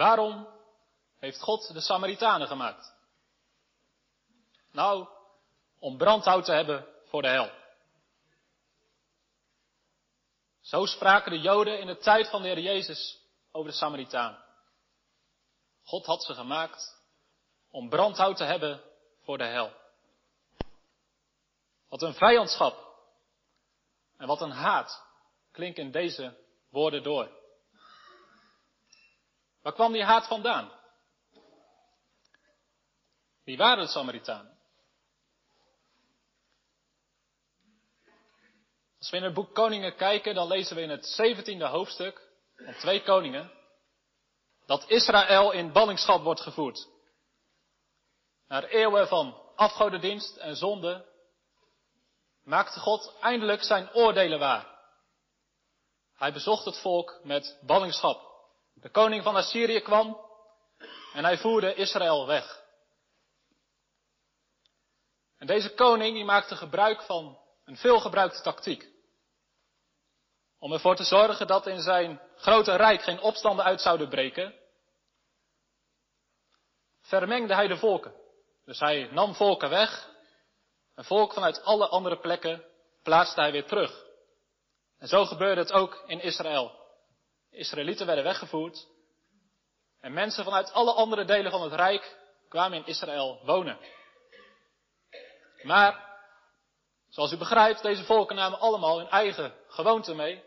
Waarom heeft God de Samaritanen gemaakt? Nou, om brandhout te hebben voor de hel. Zo spraken de Joden in de tijd van de Heer Jezus over de Samaritaan. God had ze gemaakt om brandhout te hebben voor de hel. Wat een vijandschap en wat een haat klinken in deze woorden door. Waar kwam die haat vandaan? Wie waren de Samaritanen? Als we in het boek Koningen kijken, dan lezen we in het 17e hoofdstuk van twee koningen dat Israël in ballingschap wordt gevoerd. Na eeuwen van afgodendienst en zonde maakte God eindelijk zijn oordelen waar. Hij bezocht het volk met ballingschap. De koning van Assyrië kwam en hij voerde Israël weg. En deze koning die maakte gebruik van een veelgebruikte tactiek. Om ervoor te zorgen dat in zijn grote rijk geen opstanden uit zouden breken, vermengde hij de volken. Dus hij nam volken weg en volk vanuit alle andere plekken plaatste hij weer terug. En zo gebeurde het ook in Israël. De Israëlieten werden weggevoerd en mensen vanuit alle andere delen van het rijk kwamen in Israël wonen. Maar, zoals u begrijpt, deze volken namen allemaal hun eigen gewoonten mee,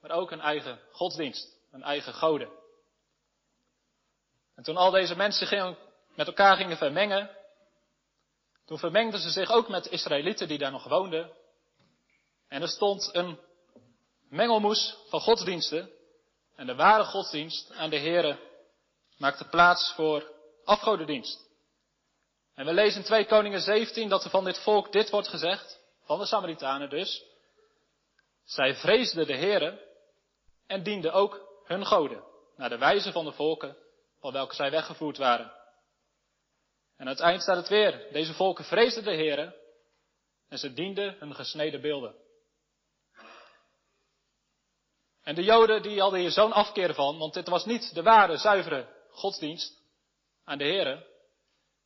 maar ook hun eigen godsdienst, hun eigen goden. En toen al deze mensen gingen, met elkaar gingen vermengen, toen vermengden ze zich ook met Israëlieten die daar nog woonden. En er stond een mengelmoes van godsdiensten. En de ware godsdienst aan de Here maakte plaats voor afgodendienst. En we lezen in 2 Koningen 17 dat er van dit volk dit wordt gezegd, van de Samaritanen dus. Zij vreesden de Here en dienden ook hun goden, naar de wijze van de volken van welke zij weggevoerd waren. En aan het eind staat het weer. Deze volken vreesden de Heeren en ze dienden hun gesneden beelden. En de Joden die hadden hier zo'n afkeer van, want dit was niet de ware, zuivere godsdienst aan de Heeren,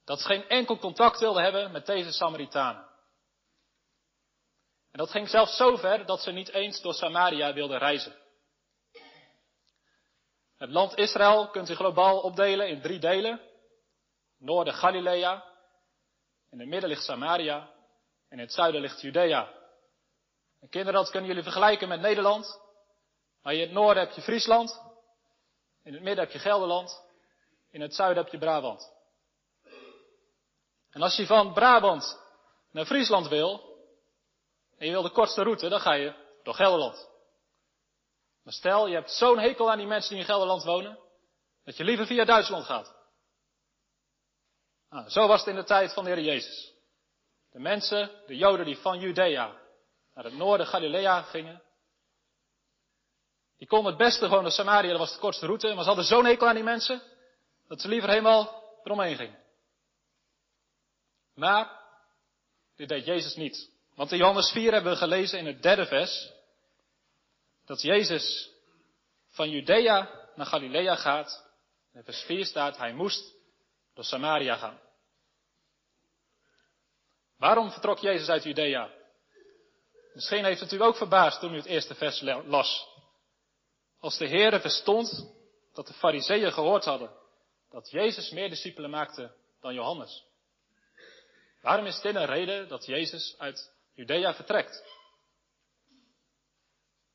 dat ze geen enkel contact wilden hebben met deze Samaritanen. En dat ging zelfs zo ver dat ze niet eens door Samaria wilden reizen. Het land Israël kunt u globaal opdelen in drie delen. Noorden Galilea, in het midden ligt Samaria en in het zuiden ligt Judea. En kinderen, dat kunnen jullie vergelijken met Nederland. Maar in het noorden heb je Friesland, in het midden heb je Gelderland, in het zuiden heb je Brabant. En als je van Brabant naar Friesland wil, en je wil de kortste route, dan ga je door Gelderland. Maar stel, je hebt zo'n hekel aan die mensen die in Gelderland wonen, dat je liever via Duitsland gaat. Nou, zo was het in de tijd van de Heer Jezus. De mensen, de Joden die van Judea naar het noorden Galilea gingen, die konden het beste gewoon naar Samaria, dat was de kortste route, maar ze hadden zo'n hekel aan die mensen, dat ze liever helemaal eromheen gingen. Maar, dit deed Jezus niet. Want in Johannes 4 hebben we gelezen in het derde vers, dat Jezus van Judea naar Galilea gaat. En in vers 4 staat, hij moest door Samaria gaan. Waarom vertrok Jezus uit Judea? Misschien heeft het u ook verbaasd toen u het eerste vers las. Als de Heere verstond dat de fariseeën gehoord hadden dat Jezus meer discipelen maakte dan Johannes. Waarom is dit een reden dat Jezus uit Judea vertrekt?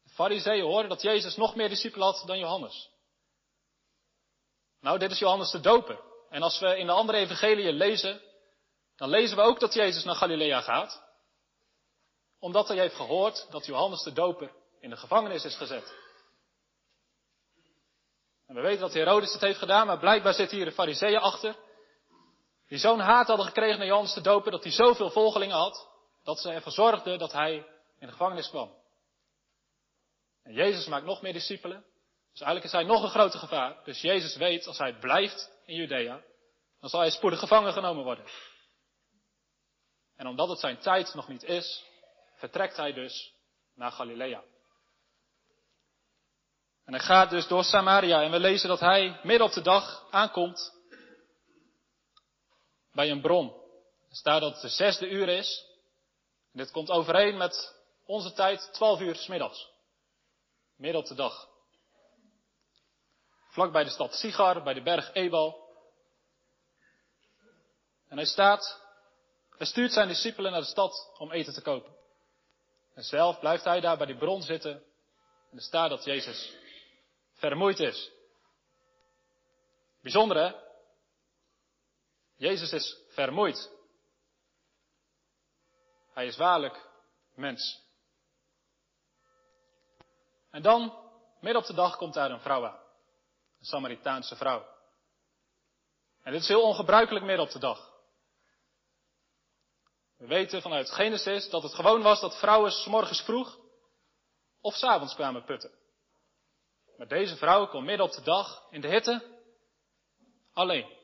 De fariseeën hoorden dat Jezus nog meer discipelen had dan Johannes. Nou, dit is Johannes de Doper. En als we in de andere evangeliën lezen, dan lezen we ook dat Jezus naar Galilea gaat. Omdat hij heeft gehoord dat Johannes de Doper in de gevangenis is gezet. En we weten dat Herodes het heeft gedaan, maar blijkbaar zit hier de fariseeën achter. Die zo'n haat hadden gekregen naar Johannes de Doper, dat hij zoveel volgelingen had, dat ze ervoor zorgden dat hij in de gevangenis kwam. En Jezus maakt nog meer discipelen. Dus eigenlijk is hij nog een groter gevaar. Dus Jezus weet, als hij blijft in Judea, dan zal hij spoedig gevangen genomen worden. En omdat het zijn tijd nog niet is, vertrekt hij dus naar Galilea. En hij gaat dus door Samaria en we lezen dat hij midden op de dag aankomt bij een bron. Er staat dat het de zesde uur is. En dit komt overeen met onze tijd, twaalf uur s middags. Midden op de dag. Vlak bij de stad Sigar, bij de berg Ebal. En hij staat, hij stuurt zijn discipelen naar de stad om eten te kopen. En zelf blijft hij daar bij die bron zitten. En er staat dat Jezus vermoeid is. Bijzonder hè? Jezus is vermoeid. Hij is waarlijk mens. En dan, midden op de dag, komt daar een vrouw aan. Een Samaritaanse vrouw. En dit is heel ongebruikelijk midden op de dag. We weten vanuit Genesis dat het gewoon was dat vrouwen s morgens vroeg of s avonds kwamen putten. Maar deze vrouw komt midden op de dag in de hitte alleen.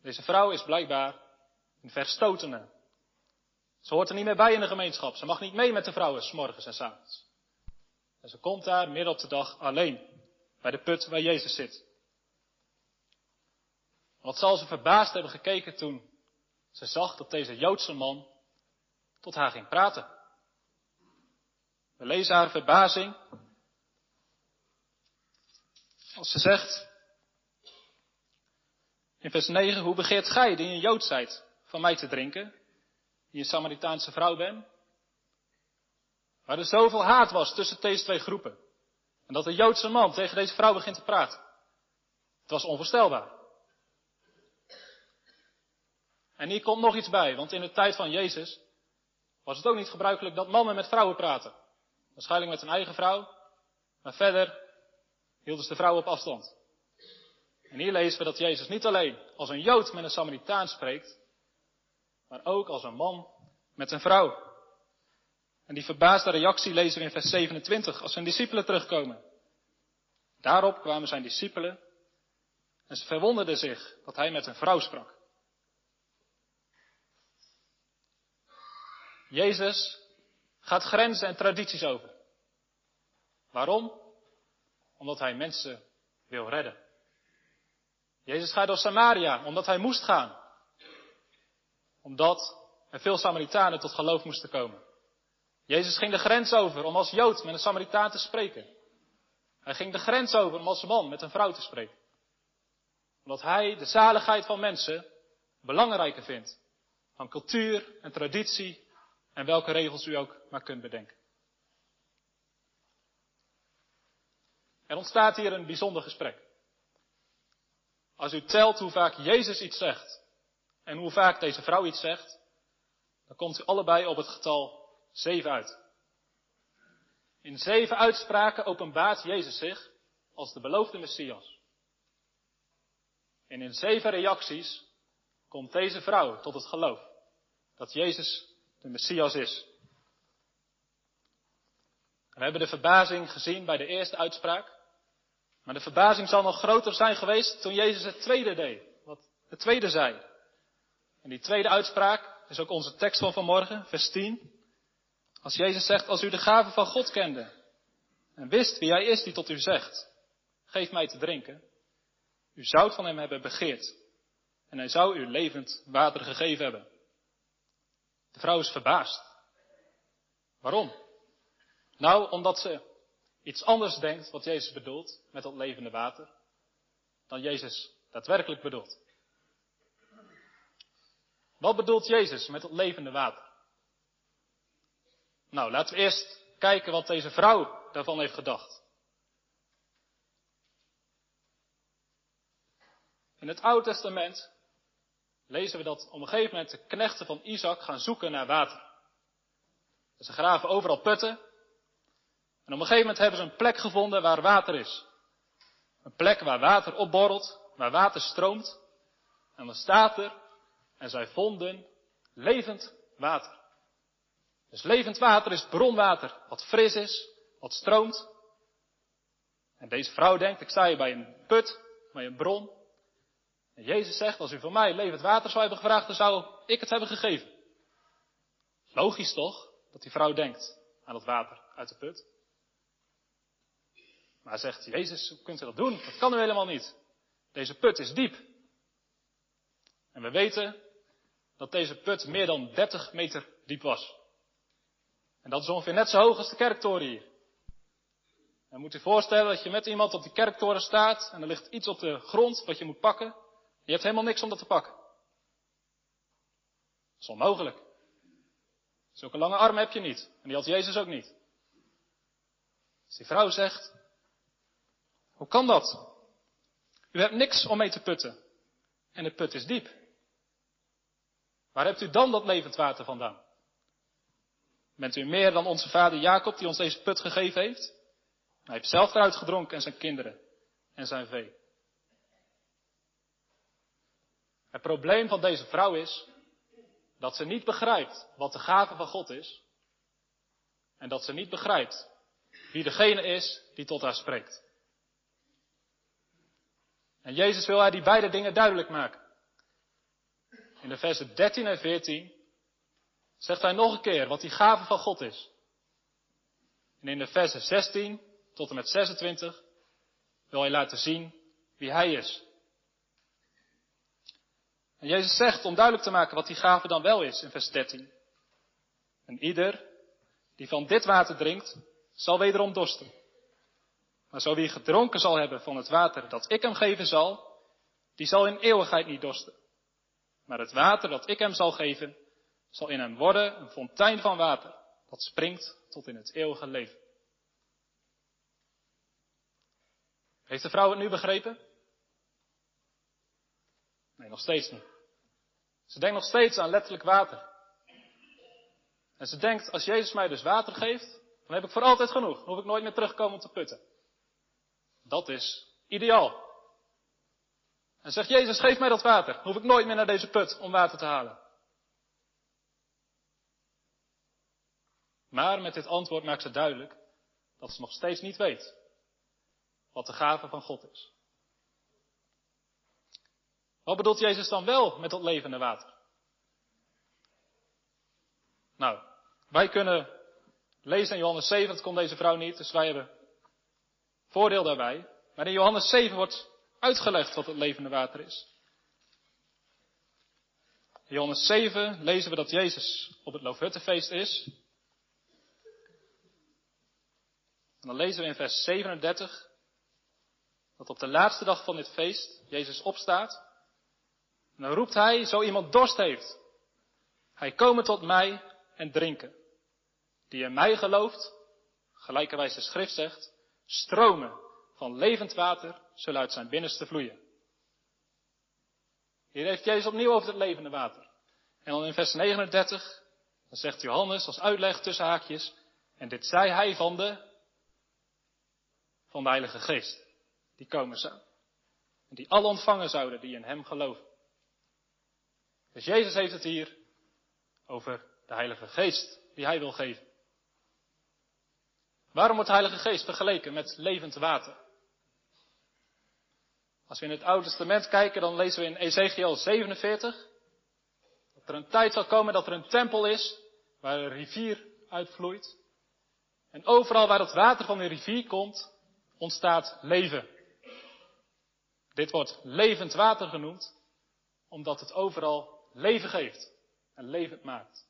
Deze vrouw is blijkbaar een verstotene. Ze hoort er niet meer bij in de gemeenschap. Ze mag niet mee met de vrouwen, s morgens en s avonds. En ze komt daar midden op de dag alleen, bij de put waar Jezus zit. Wat zal ze verbaasd hebben gekeken toen ze zag dat deze Joodse man tot haar ging praten. We lezen haar verbazing als ze zegt in vers 9, hoe begeert gij, die een Jood zijt, van mij te drinken, die een Samaritaanse vrouw bent? Waar er zoveel haat was tussen deze twee groepen. En dat de Joodse man tegen deze vrouw begint te praten. Het was onvoorstelbaar. En hier komt nog iets bij, want in de tijd van Jezus was het ook niet gebruikelijk dat mannen met vrouwen praten. Waarschijnlijk met hun eigen vrouw, maar verder hielden ze de vrouw op afstand. En hier lezen we dat Jezus niet alleen als een Jood met een Samaritaan spreekt, maar ook als een man met een vrouw. En die verbaasde reactie lezen we in vers 27 als zijn discipelen terugkomen. Daarop kwamen zijn discipelen en ze verwonderden zich dat hij met een vrouw sprak. Jezus gaat grenzen en tradities over. Waarom? Omdat hij mensen wil redden. Jezus gaat door Samaria omdat hij moest gaan. Omdat er veel Samaritanen tot geloof moesten komen. Jezus ging de grens over om als Jood met een Samaritaan te spreken. Hij ging de grens over om als man met een vrouw te spreken. Omdat hij de zaligheid van mensen belangrijker vindt dan cultuur en traditie en welke regels u ook maar kunt bedenken. Er ontstaat hier een bijzonder gesprek. Als u telt hoe vaak Jezus iets zegt en hoe vaak deze vrouw iets zegt, dan komt u allebei op het getal zeven uit. In zeven uitspraken openbaart Jezus zich als de beloofde Messias. En in zeven reacties komt deze vrouw tot het geloof dat Jezus de Messias is. We hebben de verbazing gezien bij de eerste uitspraak. Maar de verbazing zal nog groter zijn geweest toen Jezus het tweede deed. Wat het tweede zei. En die tweede uitspraak is ook onze tekst van vanmorgen, vers 10. Als Jezus zegt, als u de gave van God kende en wist wie hij is die tot u zegt, geef mij te drinken. U zou van hem hebben begeerd en hij zou u levend water gegeven hebben. De vrouw is verbaasd. Waarom? Nou, omdat ze iets anders denkt wat Jezus bedoelt met dat levende water, dan Jezus daadwerkelijk bedoelt. Wat bedoelt Jezus met dat levende water? Nou, laten we eerst kijken wat deze vrouw daarvan heeft gedacht. In het Oude Testament lezen we dat op een gegeven moment de knechten van Isaac gaan zoeken naar water. Ze graven overal putten. En op een gegeven moment hebben ze een plek gevonden waar water is. Een plek waar water opborrelt, waar water stroomt. En dan staat er, en zij vonden levend water. Dus levend water is bronwater, wat fris is, wat stroomt. En deze vrouw denkt, ik sta hier bij een put, bij een bron. En Jezus zegt, als u van mij levend water zou hebben gevraagd, dan zou ik het hebben gegeven. Logisch toch, dat die vrouw denkt aan het water uit de put. Maar zegt Jezus, hoe kunt u dat doen? Dat kan u helemaal niet. Deze put is diep. En we weten dat deze put meer dan 30 meter diep was. En dat is ongeveer net zo hoog als de kerktoren hier. Dan moet u voorstellen dat je met iemand op die kerktoren staat en er ligt iets op de grond wat je moet pakken. Je hebt helemaal niks om dat te pakken. Dat is onmogelijk. Zulke lange armen heb je niet. En die had Jezus ook niet. Dus die vrouw zegt, hoe kan dat? U hebt niks om mee te putten. En de put is diep. Waar hebt u dan dat levend water vandaan? Bent u meer dan onze vader Jacob die ons deze put gegeven heeft? Hij heeft zelf eruit gedronken en zijn kinderen en zijn vee. Het probleem van deze vrouw is dat ze niet begrijpt wat de gave van God is. En dat ze niet begrijpt wie degene is die tot haar spreekt. En Jezus wil haar die beide dingen duidelijk maken. In de versen 13 en 14 zegt hij nog een keer wat die gave van God is. En in de versen 16 tot en met 26 wil hij laten zien wie hij is. En Jezus zegt om duidelijk te maken wat die gave dan wel is in vers 13. En ieder die van dit water drinkt, zal wederom dorsten. Maar zo wie gedronken zal hebben van het water dat ik hem geven zal, die zal in eeuwigheid niet dorsten. Maar het water dat ik hem zal geven, zal in hem worden een fontein van water, dat springt tot in het eeuwige leven. Heeft de vrouw het nu begrepen? Nee, nog steeds niet. Ze denkt nog steeds aan letterlijk water. En ze denkt, als Jezus mij dus water geeft, dan heb ik voor altijd genoeg. Dan hoef ik nooit meer terugkomen om te putten. Dat is ideaal. En zegt Jezus, geef mij dat water. Dan hoef ik nooit meer naar deze put om water te halen. Maar met dit antwoord maakt ze duidelijk dat ze nog steeds niet weet wat de gave van God is. Wat bedoelt Jezus dan wel met dat levende water? Nou, wij kunnen lezen in Johannes 7, dat kon deze vrouw niet, dus wij hebben voordeel daarbij. Maar in Johannes 7 wordt uitgelegd wat het levende water is. In Johannes 7 lezen we dat Jezus op het Loofhuttenfeest is. En dan lezen we in vers 37 dat op de laatste dag van dit feest Jezus opstaat. En dan roept hij, zo iemand dorst heeft, hij komen tot mij en drinken. Die in mij gelooft, gelijkerwijs de schrift zegt, stromen van levend water zullen uit zijn binnenste vloeien. Hier heeft Jezus opnieuw over het levende water. En dan in vers 39, dan zegt Johannes als uitleg tussen haakjes, en dit zei hij van de, van de Heilige Geest, die komen zou. En die alle ontvangen zouden die in hem geloven. Dus Jezus heeft het hier over de Heilige Geest die hij wil geven. Waarom wordt de Heilige Geest vergeleken met levend water? Als we in het Oude Testament kijken, dan lezen we in Ezekiel 47 dat er een tijd zal komen dat er een tempel is waar een rivier uitvloeit. En overal waar het water van de rivier komt, ontstaat leven. Dit wordt levend water genoemd, omdat het overal leven geeft en levend maakt.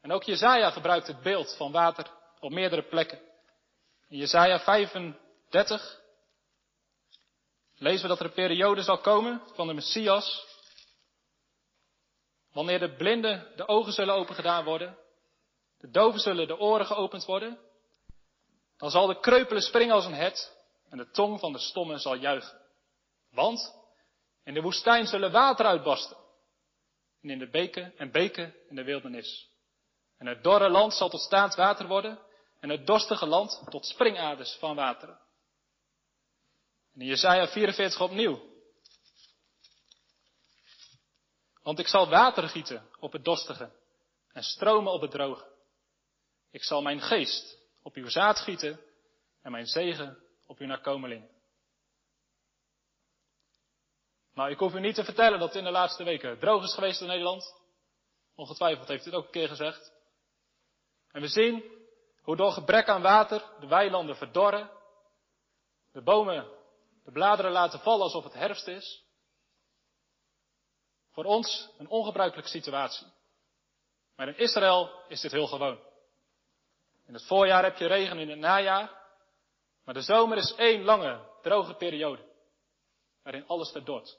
En ook Jezaja gebruikt het beeld van water op meerdere plekken. In Jesaja 35 lezen we dat er een periode zal komen van de Messias, wanneer de blinden de ogen zullen opengedaan worden, de doven zullen de oren geopend worden, dan zal de kreupelen springen als een het en de tong van de stomme zal juichen. Want in de woestijn zullen water uitbarsten en in de beken en beken in de wildernis. En het dorre land zal tot staand water worden en het dorstige land tot springaders van wateren. En in Jesaja 44 opnieuw. Want ik zal water gieten op het dorstige en stromen op het droge. Ik zal mijn geest op uw zaad gieten en mijn zegen op uw nakomelingen. Nou, ik hoef u niet te vertellen dat het in de laatste weken droog is geweest in Nederland. Ongetwijfeld heeft u het ook een keer gezegd. En we zien Hoe door gebrek aan water de weilanden verdorren, de bomen de bladeren laten vallen alsof het herfst is. Voor ons een ongebruikelijke situatie. Maar in Israël is dit heel gewoon. In het voorjaar heb je regen, in het najaar. Maar de zomer is één lange, droge periode. Waarin alles verdort.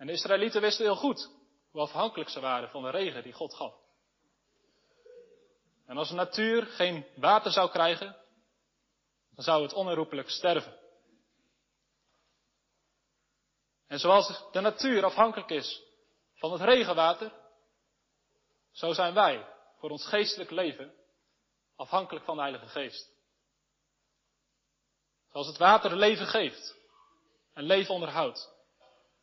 En de Israëlieten wisten heel goed hoe afhankelijk ze waren van de regen die God gaf. En als de natuur geen water zou krijgen, dan zou het onherroepelijk sterven. En zoals de natuur afhankelijk is van het regenwater, zo zijn wij voor ons geestelijk leven afhankelijk van de Heilige Geest. Zoals het water leven geeft en leven onderhoudt,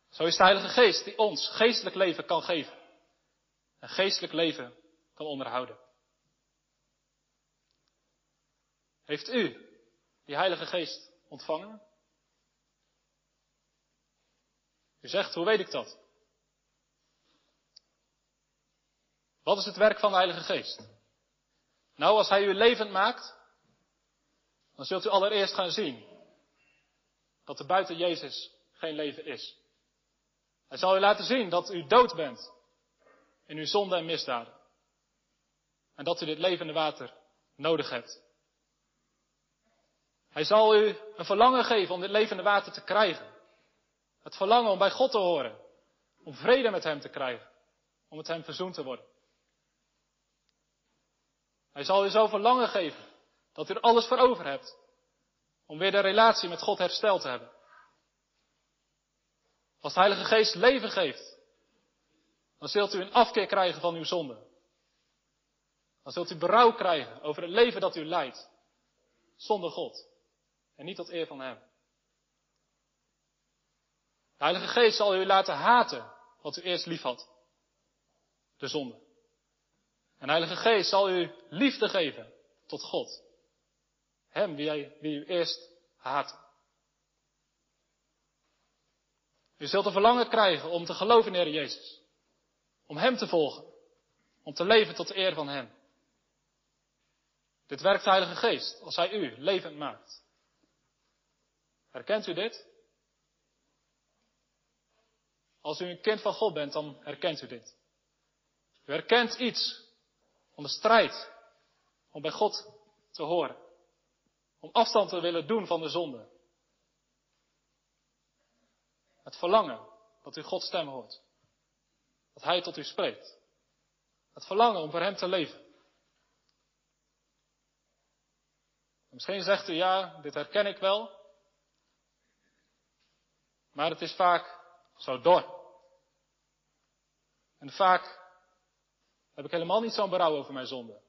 zo is de Heilige Geest die ons geestelijk leven kan geven en geestelijk leven kan onderhouden. Heeft u die Heilige Geest ontvangen? U zegt, hoe weet ik dat? Wat is het werk van de Heilige Geest? Nou, als Hij u levend maakt, dan zult u allereerst gaan zien dat er buiten Jezus geen leven is. Hij zal u laten zien dat u dood bent in uw zonde en misdaden. En dat u dit levende water nodig hebt. Hij zal u een verlangen geven om dit levende water te krijgen. Het verlangen om bij God te horen. Om vrede met Hem te krijgen. Om met Hem verzoend te worden. Hij zal u zo verlangen geven dat u er alles voor over hebt. Om weer de relatie met God hersteld te hebben. Als de Heilige Geest leven geeft, dan zult u een afkeer krijgen van uw zonde. Dan zult u berouw krijgen over het leven dat u leidt. Zonder God. En niet tot eer van Hem. De Heilige Geest zal u laten haten wat u eerst lief had. De zonde. En de Heilige Geest zal u liefde geven tot God. Hem wie, wie u eerst haatte. U zult een verlangen krijgen om te geloven in de Heer Jezus. Om Hem te volgen. Om te leven tot de eer van Hem. Dit werkt de Heilige Geest als Hij u levend maakt. Herkent u dit? Als u een kind van God bent, dan herkent u dit. U herkent iets van de strijd om bij God te horen. Om afstand te willen doen van de zonde. Het verlangen dat u Gods stem hoort. Dat Hij tot u spreekt. Het verlangen om voor Hem te leven. Misschien zegt u ja, dit herken ik wel. Maar het is vaak zo dor. En vaak heb ik helemaal niet zo'n berouw over mijn zonde.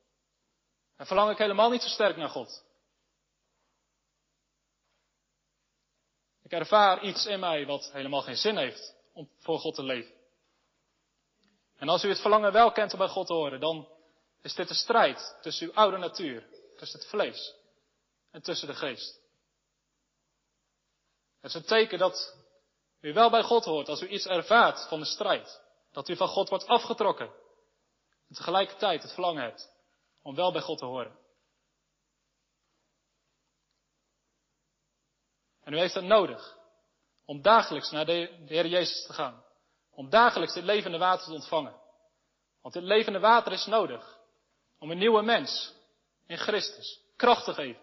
En verlang ik helemaal niet zo sterk naar God. Ik ervaar iets in mij wat helemaal geen zin heeft om voor God te leven. En als u het verlangen wel kent om bij God te horen, dan is dit een strijd tussen uw oude natuur, tussen het vlees en tussen de geest. Het is een teken dat u wel bij God hoort als u iets ervaart van de strijd. Dat u van God wordt afgetrokken. En tegelijkertijd het verlangen hebt om wel bij God te horen. En u heeft het nodig om dagelijks naar de Heer Jezus te gaan. Om dagelijks dit levende water te ontvangen. Want dit levende water is nodig om een nieuwe mens in Christus kracht te geven.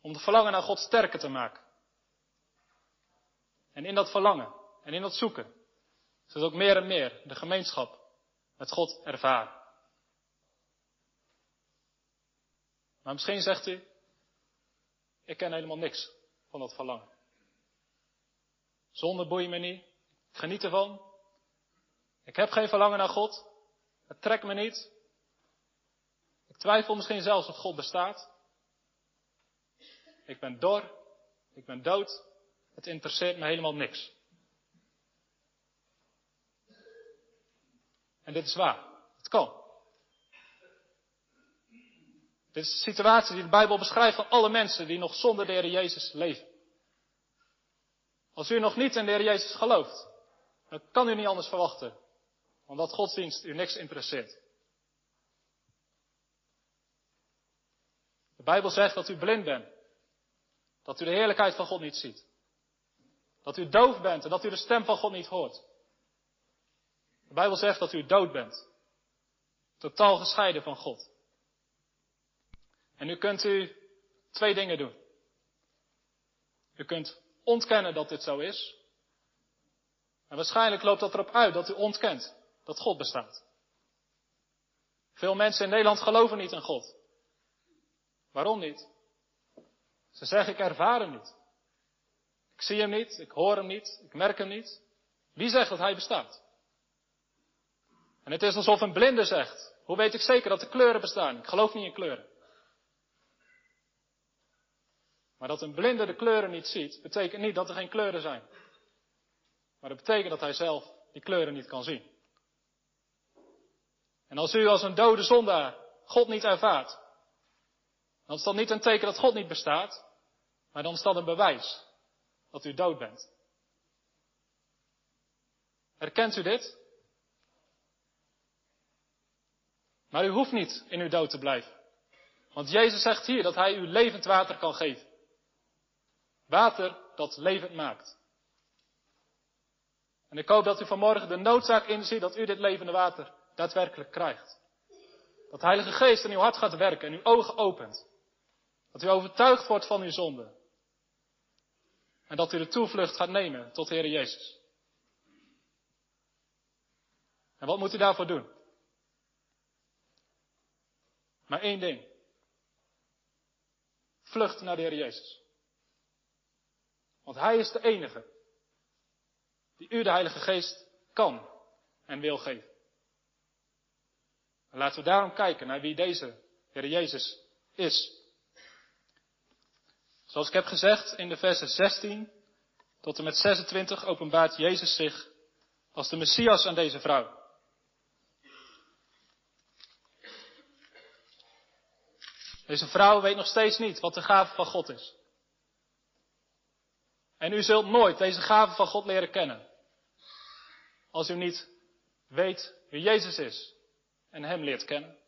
Om de verlangen naar God sterker te maken. En in dat verlangen en in dat zoeken zult ook meer en meer de gemeenschap met God ervaren. Maar misschien zegt u, ik ken helemaal niks van dat verlangen. Zonde boeit me niet, ik geniet ervan. Ik heb geen verlangen naar God, het trekt me niet. Ik twijfel misschien zelfs of God bestaat. Ik ben dor, ik ben dood, het interesseert me helemaal niks. En dit is waar. Het kan. Dit is de situatie die de Bijbel beschrijft van alle mensen die nog zonder de Heer Jezus leven. Als u nog niet in de Heer Jezus gelooft, dan kan u niet anders verwachten. Omdat godsdienst u niks interesseert. Bijbel zegt dat u blind bent. Dat u de heerlijkheid van God niet ziet. Dat u doof bent en dat u de stem van God niet hoort. De Bijbel zegt dat u dood bent. Totaal gescheiden van God. En nu kunt u twee dingen doen. U kunt ontkennen dat dit zo is. En waarschijnlijk loopt dat erop uit dat u ontkent dat God bestaat. Veel mensen in Nederland geloven niet in God. Waarom niet? Ze zeggen ik ervaar hem niet. Ik zie hem niet, ik hoor hem niet, ik merk hem niet. Wie zegt dat hij bestaat? En het is alsof een blinde zegt, hoe weet ik zeker dat de kleuren bestaan? Ik geloof niet in kleuren. Maar dat een blinde de kleuren niet ziet, betekent niet dat er geen kleuren zijn. Maar dat betekent dat hij zelf die kleuren niet kan zien. En als u als een dode zondaar God niet ervaart, dan is dat niet een teken dat God niet bestaat, maar dan is dat een bewijs dat u dood bent. Herkent u dit? Maar u hoeft niet in uw dood te blijven. Want Jezus zegt hier dat Hij u levend water kan geven. Water dat levend maakt. En ik hoop dat u vanmorgen de noodzaak inziet dat u dit levende water daadwerkelijk krijgt. Dat de Heilige Geest in uw hart gaat werken en uw ogen opent. Dat u overtuigd wordt van uw zonde. En dat u de toevlucht gaat nemen tot de Jezus. En wat moet u daarvoor doen? Maar één ding. Vlucht naar de Jezus. Want Hij is de enige die u de Heilige Geest kan en wil geven. En laten we daarom kijken naar wie deze Heer Jezus is. Zoals ik heb gezegd in de versen 16 tot en met 26 openbaart Jezus zich als de Messias aan deze vrouw. Deze vrouw weet nog steeds niet wat de gave van God is. En u zult nooit deze gave van God leren kennen. Als u niet weet wie Jezus is en Hem leert kennen.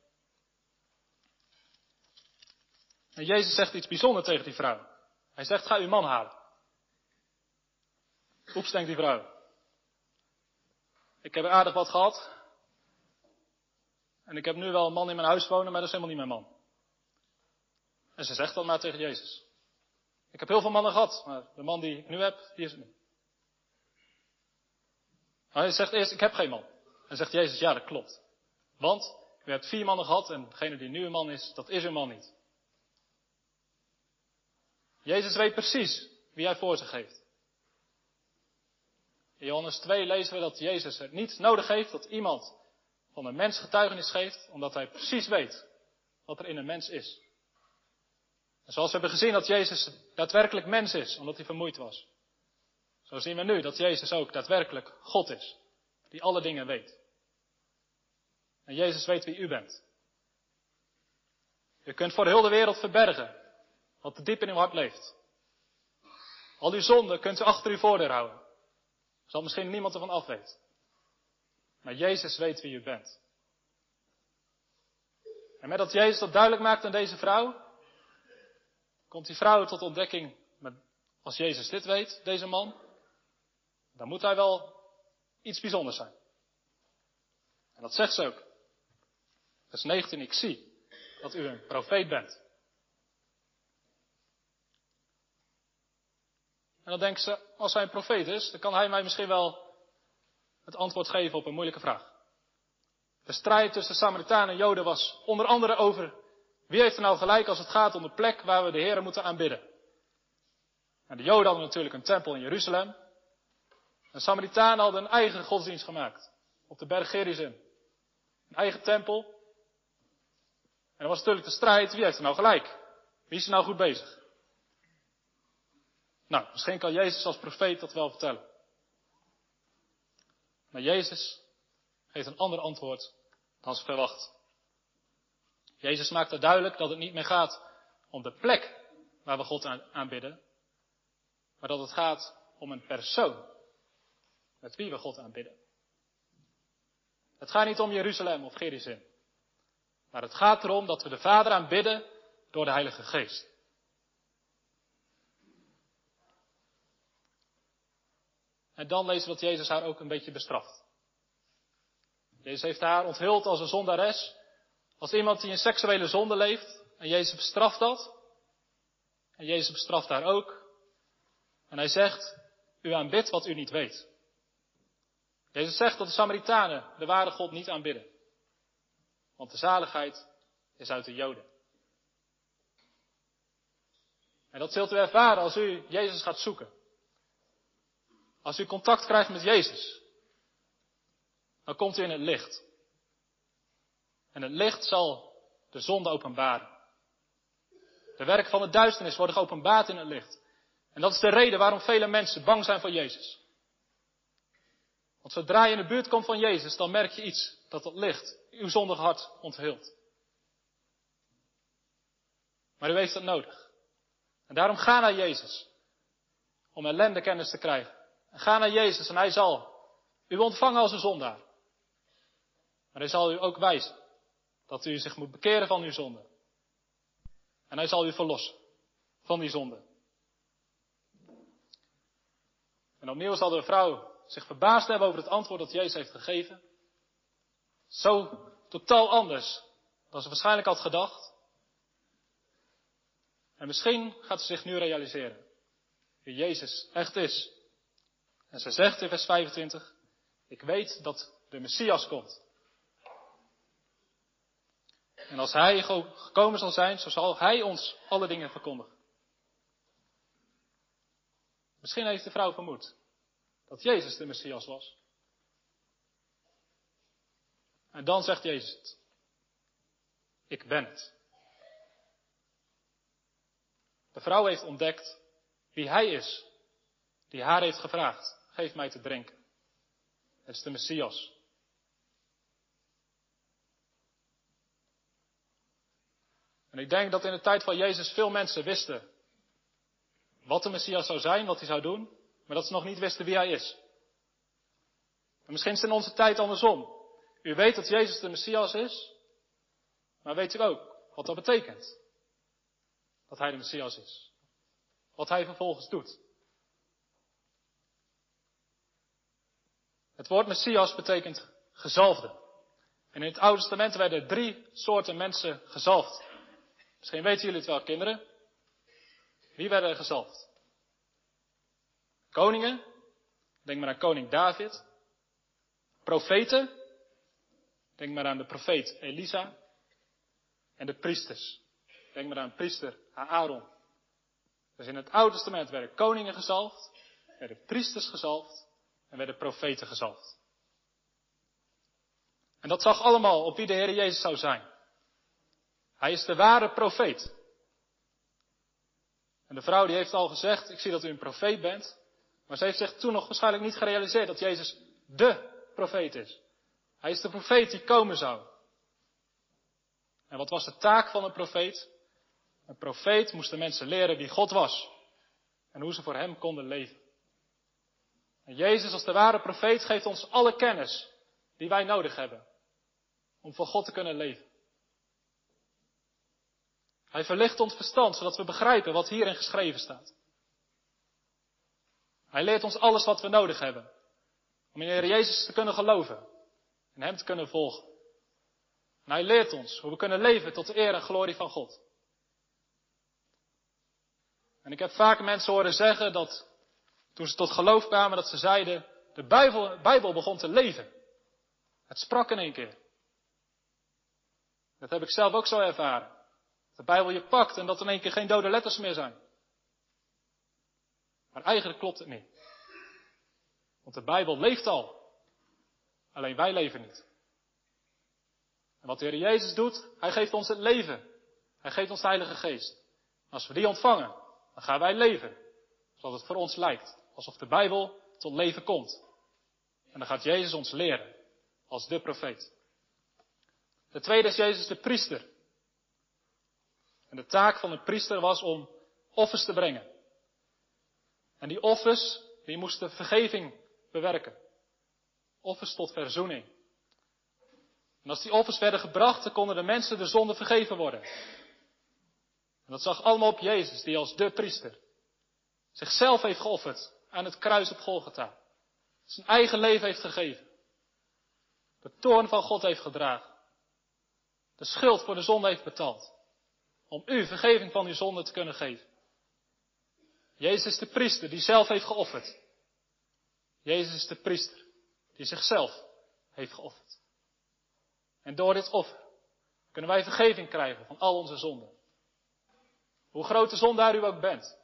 En Jezus zegt iets bijzonders tegen die vrouw. Hij zegt, ga uw man halen. Oeps, denkt die vrouw. Ik heb aardig wat gehad. En ik heb nu wel een man in mijn huis wonen, maar dat is helemaal niet mijn man. En ze zegt dat maar tegen Jezus. Ik heb heel veel mannen gehad, maar de man die ik nu heb, die is het niet. hij zegt eerst, ik heb geen man. En zegt Jezus, ja dat klopt. Want u hebt vier mannen gehad en degene die nu een man is, dat is uw man niet. Jezus weet precies wie hij voor zich heeft. In Johannes 2 lezen we dat Jezus het niet nodig heeft dat iemand van een mens getuigenis geeft, omdat hij precies weet wat er in een mens is. En zoals we hebben gezien dat Jezus daadwerkelijk mens is, omdat hij vermoeid was. Zo zien we nu dat Jezus ook daadwerkelijk God is, die alle dingen weet. En Jezus weet wie u bent. U kunt voor de hele wereld verbergen wat diep in uw hart leeft. Al uw zonden kunt u achter uw voordeur houden. Zal misschien niemand ervan af weten. Maar Jezus weet wie u bent. En met dat Jezus dat duidelijk maakt aan deze vrouw, komt die vrouw tot ontdekking, met, als Jezus dit weet, deze man, dan moet hij wel iets bijzonders zijn. En dat zegt ze ook. Vers 19, ik zie dat u een profeet bent. En dan denkt ze, als hij een profeet is, dan kan hij mij misschien wel het antwoord geven op een moeilijke vraag. De strijd tussen Samaritanen en Joden was onder andere over wie heeft er nou gelijk als het gaat om de plek waar we de Heer moeten aanbidden? Nou, de Joden hadden natuurlijk een tempel in Jeruzalem. De Samaritanen hadden een eigen godsdienst gemaakt. Op de berg Gerizim. Een eigen tempel. En er was natuurlijk de strijd, wie heeft er nou gelijk? Wie is er nou goed bezig? Nou, misschien kan Jezus als profeet dat wel vertellen. Maar Jezus geeft een ander antwoord dan ze verwacht. Jezus maakt er duidelijk dat het niet meer gaat om de plek waar we God aanbidden, maar dat het gaat om een persoon met wie we God aanbidden. Het gaat niet om Jeruzalem of Gerizim, maar het gaat erom dat we de Vader aanbidden door de Heilige Geest. En dan lezen we dat Jezus haar ook een beetje bestraft. Jezus heeft haar onthuld als een zondares, als iemand die in seksuele zonde leeft. En Jezus bestraft dat. En Jezus bestraft haar ook. En hij zegt, u aanbidt wat u niet weet. Jezus zegt dat de Samaritanen de ware God niet aanbidden. Want de zaligheid is uit de Joden. En dat zult u ervaren als u Jezus gaat zoeken. Als u contact krijgt met Jezus, dan komt u in het licht. En het licht zal de zonde openbaren. De werk van de duisternis worden geopenbaard in het licht. En dat is de reden waarom vele mensen bang zijn voor Jezus. Want zodra je in de buurt komt van Jezus, dan merk je iets dat het licht uw zondig hart onthult. Maar u heeft het nodig. En daarom ga naar Jezus. Om ellende kennis te krijgen. En ga naar Jezus en hij zal u ontvangen als een zondaar. Maar hij zal u ook wijzen dat u zich moet bekeren van uw zonde. En hij zal u verlossen van die zonde. En opnieuw zal de vrouw zich verbaasd hebben over het antwoord dat Jezus heeft gegeven. Zo totaal anders dan ze waarschijnlijk had gedacht. En misschien gaat ze zich nu realiseren wie Jezus echt is. En ze zegt in vers 25, ik weet dat de Messias komt. En als Hij gekomen zal zijn, zo zal Hij ons alle dingen verkondigen. Misschien heeft de vrouw vermoed dat Jezus de Messias was. En dan zegt Jezus het. Ik ben het. De vrouw heeft ontdekt wie Hij is, die haar heeft gevraagd, geef mij te drinken. Het is de Messias. En ik denk dat in de tijd van Jezus veel mensen wisten wat de Messias zou zijn, wat hij zou doen, maar dat ze nog niet wisten wie hij is. En misschien is het in onze tijd andersom. U weet dat Jezus de Messias is, maar weet u ook wat dat betekent? Dat hij de Messias is. Wat hij vervolgens doet. Het woord Messias betekent gezalfde. En in het Oude Testament werden drie soorten mensen gezalfd. Misschien weten jullie het wel, kinderen. Wie werden er gezalfd? Koningen. Denk maar aan koning David. Profeten. Denk maar aan de profeet Elisa. En de priesters. Denk maar aan priester Aaron. Dus in het Oude Testament werden koningen gezalfd, werden priesters gezalfd en werden profeten gezalfd. En dat zag allemaal op wie de Heer Jezus zou zijn. Hij is de ware profeet. En de vrouw die heeft al gezegd, ik zie dat u een profeet bent. Maar ze heeft zich toen nog waarschijnlijk niet gerealiseerd dat Jezus de profeet is. Hij is de profeet die komen zou. En wat was de taak van een profeet? Een profeet moest de mensen leren wie God was. En hoe ze voor hem konden leven. En Jezus als de ware profeet geeft ons alle kennis die wij nodig hebben. Om voor God te kunnen leven. Hij verlicht ons verstand, zodat we begrijpen wat hierin geschreven staat. Hij leert ons alles wat we nodig hebben. Om in de Heer Jezus te kunnen geloven. En Hem te kunnen volgen. En Hij leert ons hoe we kunnen leven tot de eer en glorie van God. En ik heb vaak mensen horen zeggen dat toen ze tot geloof kwamen, dat ze zeiden, de Bijbel, Bijbel begon te leven. Het sprak in één keer. Dat heb ik zelf ook zo ervaren de Bijbel je pakt en dat er in één keer geen dode letters meer zijn. Maar eigenlijk klopt het niet. Want de Bijbel leeft al. Alleen wij leven niet. En wat de Heer Jezus doet, Hij geeft ons het leven. Hij geeft ons de Heilige Geest. als we die ontvangen, dan gaan wij leven. Zoals het voor ons lijkt. Alsof de Bijbel tot leven komt. En dan gaat Jezus ons leren. Als de profeet. De tweede is Jezus de priester. En de taak van een priester was om offers te brengen. En die offers, die moesten vergeving bewerken. Offers tot verzoening. En als die offers werden gebracht, dan konden de mensen de zonde vergeven worden. En dat zag allemaal op Jezus, die als de priester zichzelf heeft geofferd aan het kruis op Golgotha. Zijn eigen leven heeft gegeven. De toorn van God heeft gedragen. De schuld voor de zonde heeft betaald. Om u vergeving van uw zonde te kunnen geven. Jezus de priester die zelf heeft geofferd. Jezus de priester die zichzelf heeft geofferd. En door dit offer kunnen wij vergeving krijgen van al onze zonden. Hoe groot de zondaar u ook bent.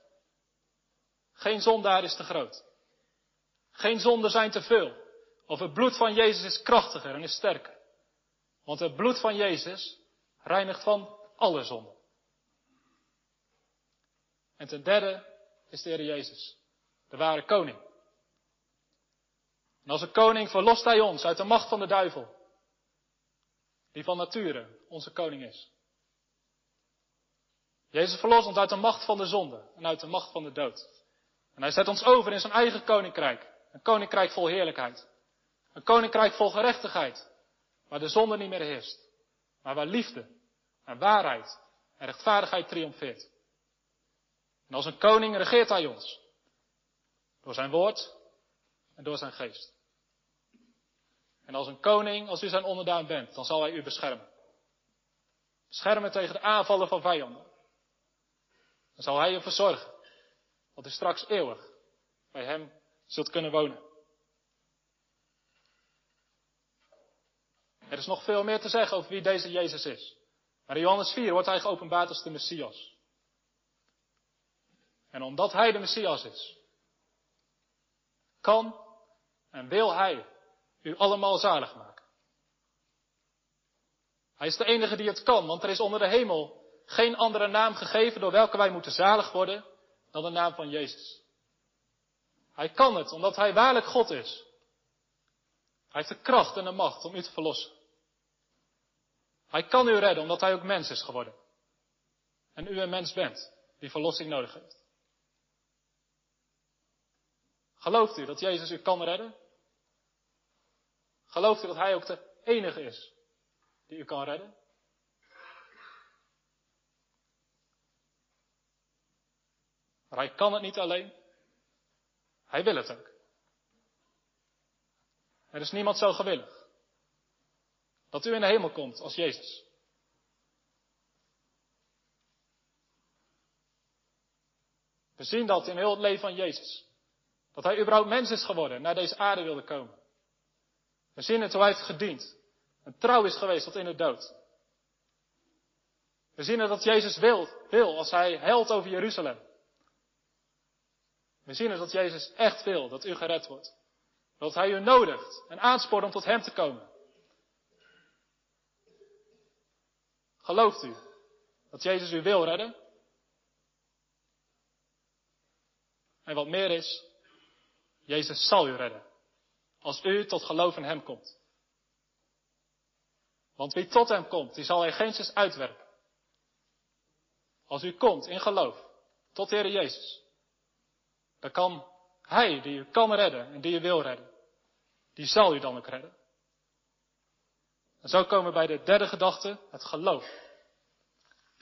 Geen zondaar is te groot. Geen zonden zijn te veel. Of het bloed van Jezus is krachtiger en is sterker. Want het bloed van Jezus reinigt van alle zonden. En ten derde is de Heer Jezus, de ware koning. En als een koning verlost hij ons uit de macht van de duivel, die van nature onze koning is. Jezus verlost ons uit de macht van de zonde en uit de macht van de dood. En hij zet ons over in zijn eigen koninkrijk. Een koninkrijk vol heerlijkheid. Een koninkrijk vol gerechtigheid. Waar de zonde niet meer heerst. Maar waar liefde en waarheid en rechtvaardigheid triomfeert. En als een koning regeert hij ons. Door zijn woord en door zijn geest. En als een koning, als u zijn onderdaan bent, dan zal hij u beschermen. Beschermen tegen de aanvallen van vijanden. Dan zal hij je verzorgen. Dat u straks eeuwig bij hem zult kunnen wonen. Er is nog veel meer te zeggen over wie deze Jezus is. Maar in Johannes 4 wordt hij geopenbaard als de Messias. En omdat hij de Messias is, kan en wil hij u allemaal zalig maken. Hij is de enige die het kan, want er is onder de hemel geen andere naam gegeven door welke wij moeten zalig worden dan de naam van Jezus. Hij kan het, omdat hij waarlijk God is. Hij heeft de kracht en de macht om u te verlossen. Hij kan u redden, omdat hij ook mens is geworden. En u een mens bent, die verlossing nodig heeft. Gelooft u dat Jezus u kan redden? Gelooft u dat Hij ook de enige is die u kan redden? Maar Hij kan het niet alleen. Hij wil het ook. Er is niemand zo gewillig dat u in de hemel komt als Jezus. We zien dat in heel het leven van Jezus. Dat hij überhaupt mens is geworden, naar deze aarde wilde komen. Zien het hoe hij heeft gediend. En trouw is geweest tot in de dood. We zien dat Jezus wil, wil als hij helpt over Jeruzalem. We zien dat Jezus echt wil dat u gered wordt. Dat hij u nodigt en aanspoort om tot hem te komen. Gelooft u dat Jezus u wil redden? En wat meer is, Jezus zal u redden. Als u tot geloof in Hem komt. Want wie tot Hem komt, die zal Hij geen uitwerpen. Als u komt in geloof tot de Heer Jezus, dan kan Hij die u kan redden en die u wil redden, die zal u dan ook redden. En zo komen we bij de derde gedachte, het geloof.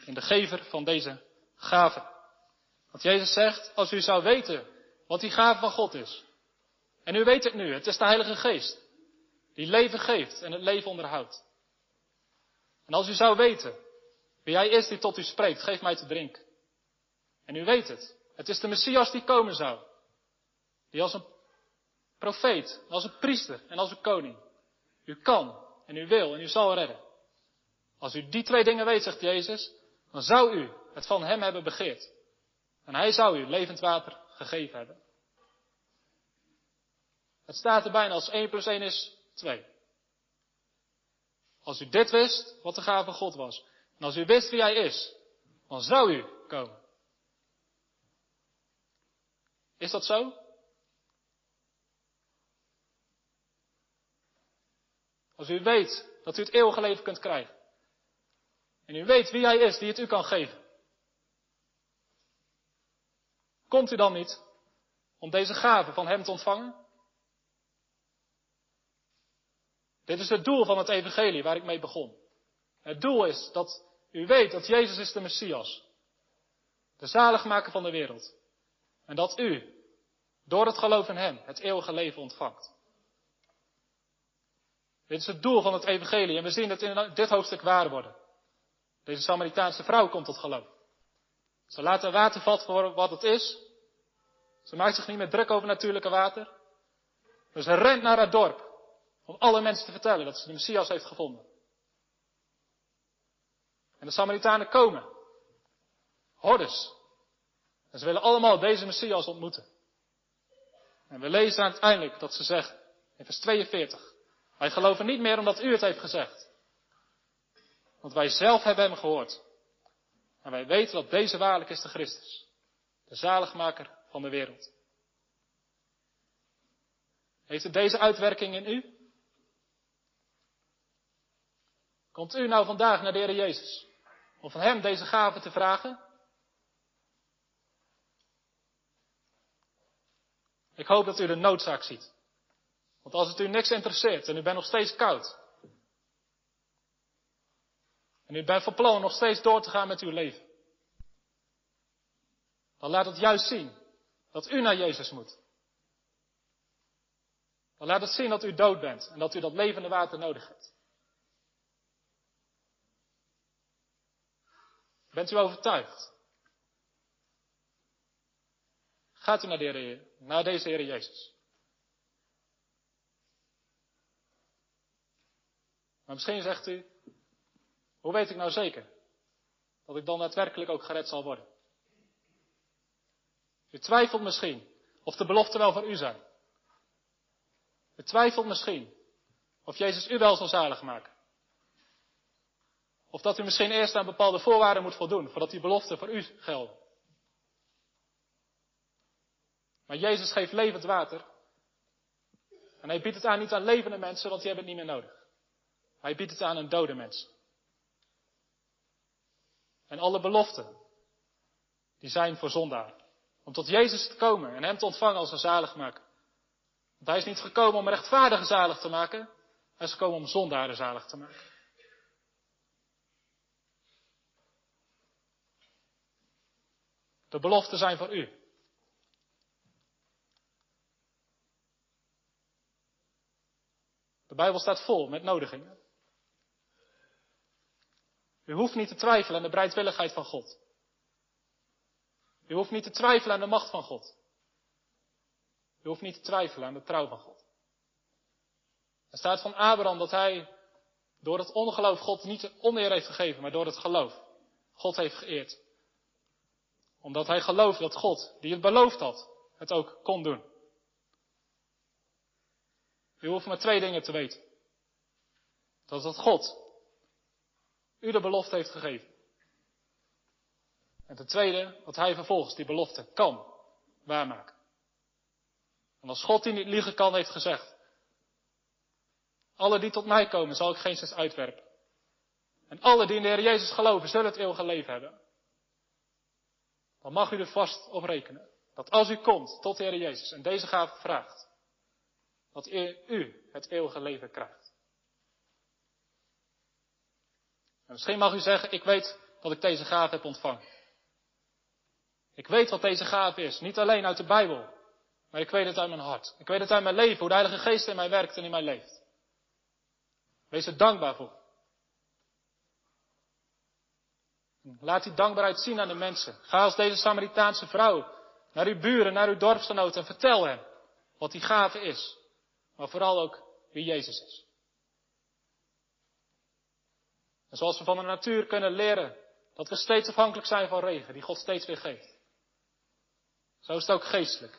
In de gever van deze gave. Want Jezus zegt, als u zou weten wat die gave van God is, en u weet het nu, het is de Heilige Geest. Die leven geeft en het leven onderhoudt. En als u zou weten wie Hij is die tot u spreekt, geef mij te drinken. En u weet het. Het is de Messias die komen zou. Die als een profeet, als een priester en als een koning. U kan en u wil en u zal redden. Als u die twee dingen weet, zegt Jezus, dan zou u het van Hem hebben begeerd. En Hij zou u levend water gegeven hebben. Het staat er bijna als 1 plus 1 is 2. Als u dit wist, wat de gave God was, en als u wist wie Hij is, dan zou u komen. Is dat zo? Als u weet dat u het eeuwige leven kunt krijgen. En u weet wie Hij is die het u kan geven. Komt u dan niet om deze gave van Hem te ontvangen? Dit is het doel van het evangelie waar ik mee begon. Het doel is dat u weet dat Jezus is de Messias. de zaligmaker van de wereld. En dat u, door het geloof in Hem, het eeuwige leven ontvangt. Dit is het doel van het evangelie en we zien het in dit hoofdstuk waar worden. Deze Samaritaanse vrouw komt tot geloof. Ze laat haar water vat voor wat het is. Ze maakt zich niet meer druk over natuurlijke water. Dus ze rent naar haar dorp om alle mensen te vertellen dat ze de Messias heeft gevonden. En de Samaritanen komen. Hordes. En ze willen allemaal deze Messias ontmoeten. En we lezen uiteindelijk dat ze zeggen, in vers 42, wij geloven niet meer omdat u het heeft gezegd. Want wij zelf hebben hem gehoord. En wij weten dat deze waarlijk is de Christus, de zaligmaker van de wereld. Heeft het deze uitwerking in u? Komt u nou vandaag naar de Heer Jezus om van Hem deze gave te vragen? Ik hoop dat u de noodzaak ziet. Want als het u niks interesseert en u bent nog steeds koud. En u bent van plan nog steeds door te gaan met uw leven. Dan laat het juist zien dat u naar Jezus moet. Dan laat het zien dat u dood bent en dat u dat levende water nodig hebt. Bent u overtuigd? Gaat u naar, de Heer, naar deze Heer Jezus. Maar misschien zegt u, hoe weet ik nou zeker dat ik dan daadwerkelijk ook gered zal worden? U twijfelt misschien of de beloften wel voor u zijn. U twijfelt misschien of Jezus u wel zal zalig maken. Of dat u misschien eerst aan bepaalde voorwaarden moet voldoen voordat die beloften voor u gelden. Maar Jezus geeft levend water. En hij biedt het aan niet aan levende mensen, want die hebben het niet meer nodig. Hij biedt het aan een dode mens. En alle beloften, die zijn voor zondaar. Om tot Jezus te komen en hem te ontvangen als een zaligmaker. Want hij is niet gekomen om rechtvaardigen zalig te maken. Hij is gekomen om zondaren zalig te maken. De beloften zijn voor u. De Bijbel staat vol met nodigingen. U hoeft niet te twijfelen aan de bereidwilligheid van God. U hoeft niet te twijfelen aan de macht van God. U hoeft niet te twijfelen aan de trouw van God. Er staat van Abraham dat hij door het ongeloof God niet de oneer heeft gegeven, maar door het geloof God heeft geëerd. Omdat hij geloofde dat God, die het beloofd had, het ook kon doen. U hoeft maar twee dingen te weten. Dat het God u de belofte heeft gegeven. En ten tweede, dat hij vervolgens die belofte kan waarmaken. En als God die niet liegen kan, heeft gezegd. Alle die tot mij komen, zal ik geen zins uitwerpen. En alle die in de Heer Jezus geloven, zullen het eeuwige leven hebben. Dan mag u er vast op rekenen. Dat als u komt tot de Heer Jezus en deze gave vraagt, dat u het eeuwige leven krijgt. En misschien mag u zeggen, ik weet dat ik deze gave heb ontvangen. Ik weet wat deze gave is, niet alleen uit de Bijbel, maar ik weet het uit mijn hart. Ik weet het uit mijn leven, hoe de Heilige Geest in mij werkt en in mij leeft. Wees er dankbaar voor. Laat die dankbaarheid zien aan de mensen. Ga als deze Samaritaanse vrouw naar uw buren, naar uw dorpsgenoten en vertel hen wat die gave is. Maar vooral ook wie Jezus is. En zoals we van de natuur kunnen leren dat we steeds afhankelijk zijn van regen, die God steeds weer geeft. Zo is het ook geestelijk.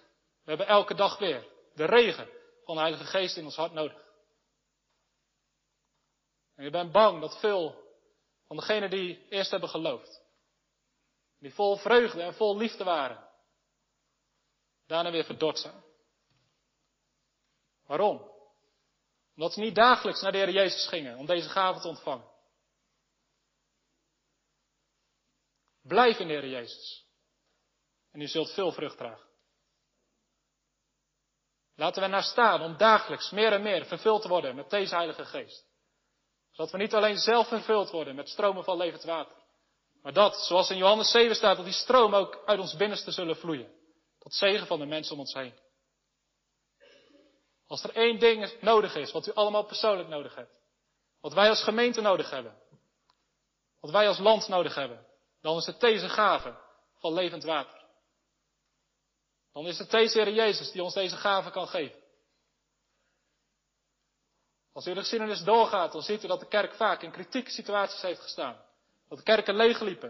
We hebben elke dag weer de regen van de Heilige Geest in ons hart nodig. En je bent bang dat veel van degenen die eerst hebben geloofd, die vol vreugde en vol liefde waren, daarna weer verdord zijn. Waarom? Omdat ze niet dagelijks naar de Heer Jezus gingen om deze gave te ontvangen. Blijf in de Heer Jezus. En u zult veel vrucht dragen. Laten we naar staan om dagelijks meer en meer vervuld te worden met deze Heilige Geest. Zodat we niet alleen zelf vervuld worden met stromen van levend water, Maar dat, zoals in Johannes 7 staat, dat die stroom ook uit ons binnenste zullen vloeien. Tot zegen van de mensen om ons heen. Als er één ding nodig is, wat u allemaal persoonlijk nodig hebt. Wat wij als gemeente nodig hebben. Wat wij als land nodig hebben. Dan is het deze gave van levend water. Dan is het deze Heer Jezus die ons deze gave kan geven. Als u de geschiedenis doorgaat, dan ziet u dat de kerk vaak in kritieke situaties heeft gestaan. Dat de kerken leegliepen.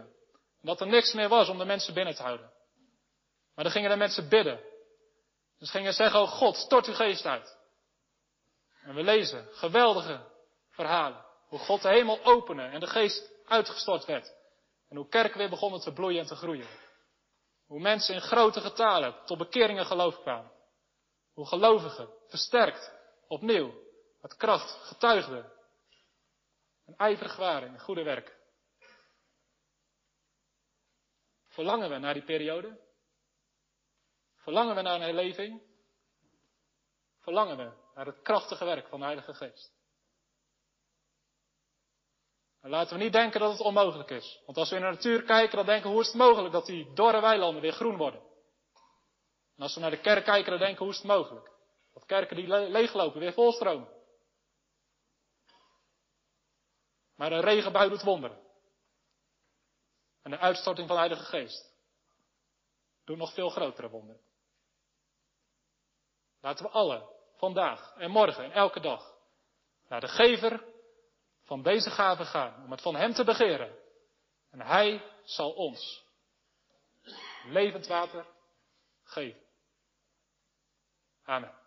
En dat er niks meer was om de mensen binnen te houden. Maar dan gingen de mensen bidden. Dus gingen zeggen, oh God, stort uw geest uit. En we lezen geweldige verhalen. Hoe God de hemel opende en de geest uitgestort werd. En hoe kerken weer begonnen te bloeien en te groeien. Hoe mensen in grote getalen tot bekeringen geloof kwamen. Hoe gelovigen versterkt opnieuw met kracht getuigden. En ijverig waren in goede werk. Verlangen we naar die periode? Verlangen we naar een herleving? Verlangen we naar het krachtige werk van de Heilige Geest? En laten we niet denken dat het onmogelijk is. Want als we in de natuur kijken, dan denken we hoe is het mogelijk dat die dorre weilanden weer groen worden? En als we naar de kerk kijken, dan denken we hoe is het mogelijk? Dat kerken die leeglopen weer volstromen. Maar een regenbui doet wonderen. En de uitstorting van de Heilige Geest doet nog veel grotere wonderen. Laten we alle, vandaag en morgen en elke dag, naar de gever van deze gave gaan, om het van Hem te begeren. En Hij zal ons levend water geven. Amen.